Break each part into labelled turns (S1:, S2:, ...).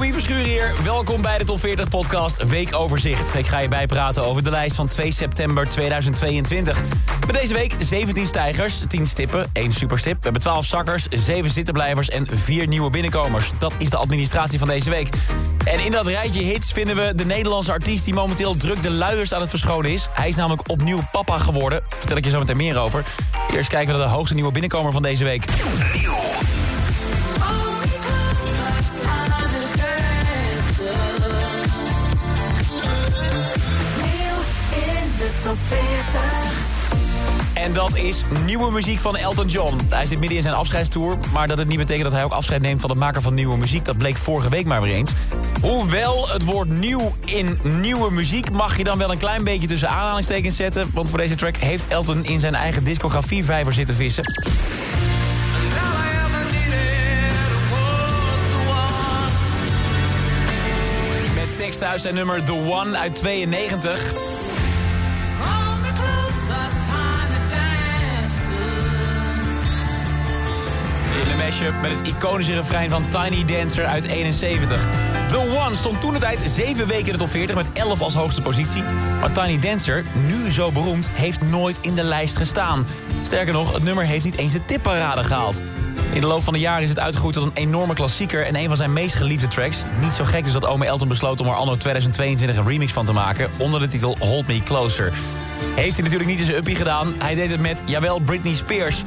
S1: Verschuur hier. Welkom bij de Top 40 podcast Weekoverzicht. Ik ga je bijpraten over de lijst van 2 september 2022. Met deze week 17 stijgers, 10 stippen, 1 superstip. We hebben 12 zakkers, 7 zittenblijvers en 4 nieuwe binnenkomers. Dat is de administratie van deze week. En in dat rijtje hits vinden we de Nederlandse artiest... die momenteel druk de luiers aan het verschonen is. Hij is namelijk opnieuw papa geworden. Vertel ik je zo meteen meer over. Eerst kijken we naar de hoogste nieuwe binnenkomer van deze week. Nieuw. En dat is nieuwe muziek van Elton John. Hij zit midden in zijn afscheidstour, maar dat het niet betekent dat hij ook afscheid neemt van het maken van nieuwe muziek. Dat bleek vorige week maar weer eens. Hoewel het woord nieuw in nieuwe muziek mag je dan wel een klein beetje tussen aanhalingstekens zetten. Want voor deze track heeft Elton in zijn eigen discografie vijver zitten vissen. Met tekst uit zijn nummer The One uit 92. De mashup met het iconische refrein van Tiny Dancer uit 71. The One stond toen de tijd 7 weken in de top 40 met 11 als hoogste positie. Maar Tiny Dancer, nu zo beroemd, heeft nooit in de lijst gestaan. Sterker nog, het nummer heeft niet eens de tipparade gehaald. In de loop van de jaren is het uitgegroeid tot een enorme klassieker... en een van zijn meest geliefde tracks. Niet zo gek dus dat ome Elton besloot om er anno 2022 een remix van te maken... onder de titel Hold Me Closer. Heeft hij natuurlijk niet in zijn uppie gedaan. Hij deed het met, jawel, Britney Spears.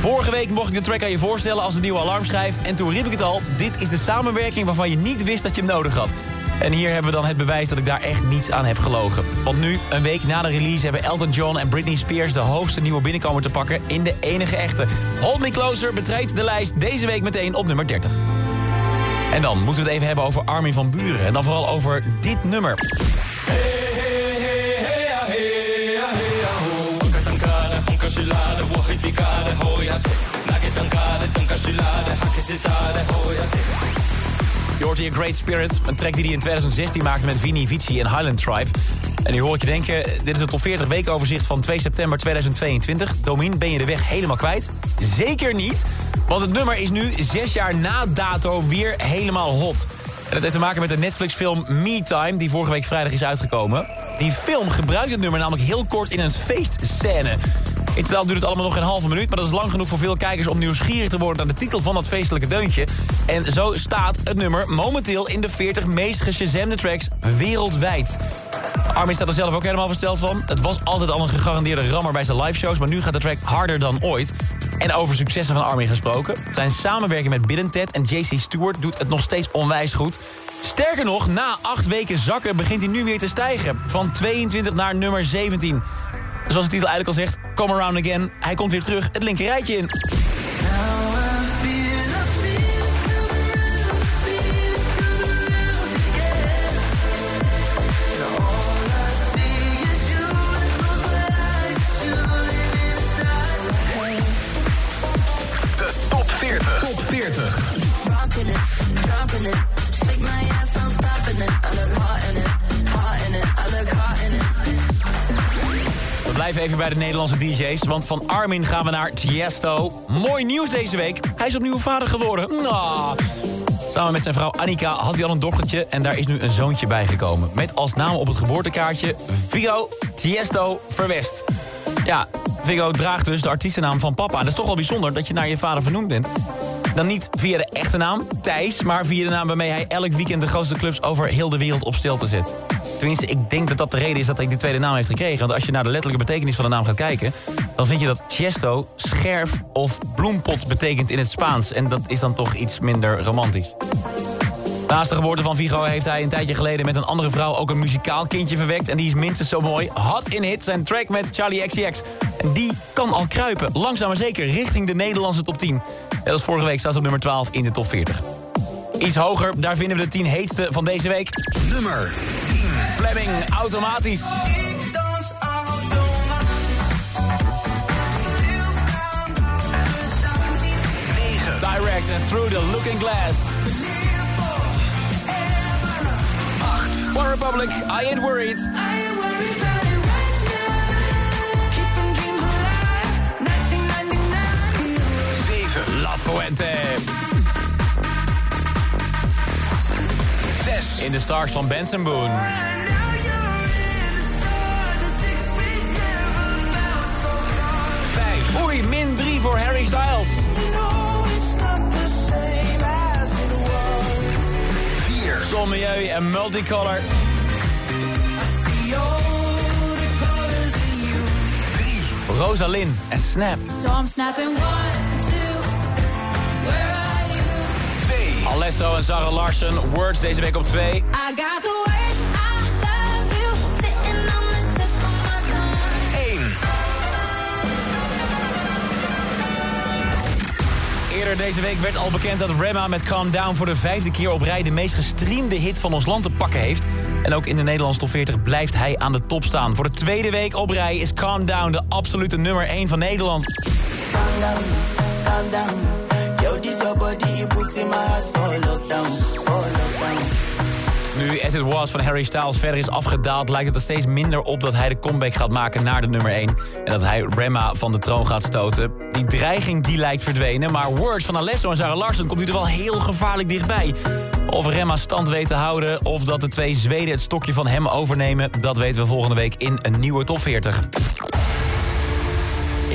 S1: Vorige week mocht ik de track aan je voorstellen als een nieuwe alarmschijf. En toen riep ik het al, dit is de samenwerking waarvan je niet wist dat je hem nodig had. En hier hebben we dan het bewijs dat ik daar echt niets aan heb gelogen. Want nu, een week na de release, hebben Elton John en Britney Spears... de hoogste nieuwe binnenkomer te pakken in de enige echte. Hold Me Closer betreedt de lijst deze week meteen op nummer 30. En dan moeten we het even hebben over Armin van Buren. En dan vooral over dit nummer. Je hoort hier Great Spirit, een track die hij in 2016 maakte met Vini Vici en Highland Tribe. En nu hoor ik je denken, dit is het top 40 weekoverzicht van 2 september 2022. Domin, ben je de weg helemaal kwijt? Zeker niet, want het nummer is nu zes jaar na dato weer helemaal hot. En dat heeft te maken met de Netflix-film Me Time, die vorige week vrijdag is uitgekomen. Die film gebruikt het nummer namelijk heel kort in een feestscène. In totaal duurt het allemaal nog een halve minuut... maar dat is lang genoeg voor veel kijkers om nieuwsgierig te worden... naar de titel van dat feestelijke deuntje. En zo staat het nummer momenteel in de 40 meest geshazamde tracks wereldwijd. Armin staat er zelf ook helemaal versteld van. Het was altijd al een gegarandeerde rammer bij zijn liveshows... maar nu gaat de track harder dan ooit. En over successen van Armin gesproken. Zijn samenwerking met Bill Ted en JC Stewart doet het nog steeds onwijs goed. Sterker nog, na acht weken zakken begint hij nu weer te stijgen. Van 22 naar nummer 17. Zoals de titel eigenlijk al zegt, Come Around Again. Hij komt weer terug het linker rijtje in. Even bij de Nederlandse DJ's, want van Armin gaan we naar Tiesto. Mooi nieuws deze week. Hij is opnieuw vader geworden. Samen met zijn vrouw Annika had hij al een dochtertje en daar is nu een zoontje bijgekomen. Met als naam op het geboortekaartje Vigo Tiesto Verwest. Ja, Vigo draagt dus de artiestennaam van papa. En dat is toch wel bijzonder dat je naar je vader vernoemd bent. Dan niet via de echte naam, Thijs, maar via de naam waarmee hij elk weekend de grootste clubs over heel de wereld op stilte zet. Tenminste, ik denk dat dat de reden is dat hij die tweede naam heeft gekregen. Want als je naar de letterlijke betekenis van de naam gaat kijken... dan vind je dat Tiesto scherf of bloempot betekent in het Spaans. En dat is dan toch iets minder romantisch. Naast de geboorte van Vigo heeft hij een tijdje geleden met een andere vrouw ook een muzikaal kindje verwekt. En die is minstens zo mooi. Hot in Hit, zijn track met Charlie XCX. En die kan al kruipen, langzaam maar zeker, richting de Nederlandse top 10. Net als vorige week staat ze op nummer 12 in de top 40. Iets hoger, daar vinden we de 10 heetste van deze week.
S2: Nummer
S1: Fleming, automatisch. Direct and through the looking glass. 8. One Republic, I ain't worried. La Fuente. In de Stars van Benson Boone. Vijf. Oei, min 3 voor Harry Styles.
S2: 4.
S1: Zon, Milieu en Multicolor.
S2: 3.
S1: Rosalind en Snap.
S3: So I'm snapping one,
S1: Alesso en Sarah Larsen. Words deze week op 2.
S3: I got the words, I love you, sitting on the tip of my tongue.
S2: 1.
S1: Eerder deze week werd al bekend dat Rema met Calm Down... voor de vijfde keer op rij de meest gestreamde hit van ons land te pakken heeft. En ook in de Nederlandse top 40 blijft hij aan de top staan. Voor de tweede week op rij is Calm Down de absolute nummer 1 van Nederland.
S4: calm down, calm down.
S1: Nu As It Was van Harry Styles verder is afgedaald... lijkt het er steeds minder op dat hij de comeback gaat maken naar de nummer 1. En dat hij Rema van de troon gaat stoten. Die dreiging die lijkt verdwenen, maar Words van Alesso en Sarah Larsen... komt nu er wel heel gevaarlijk dichtbij. Of Rema stand weet te houden of dat de twee Zweden het stokje van hem overnemen... dat weten we volgende week in een nieuwe top 40.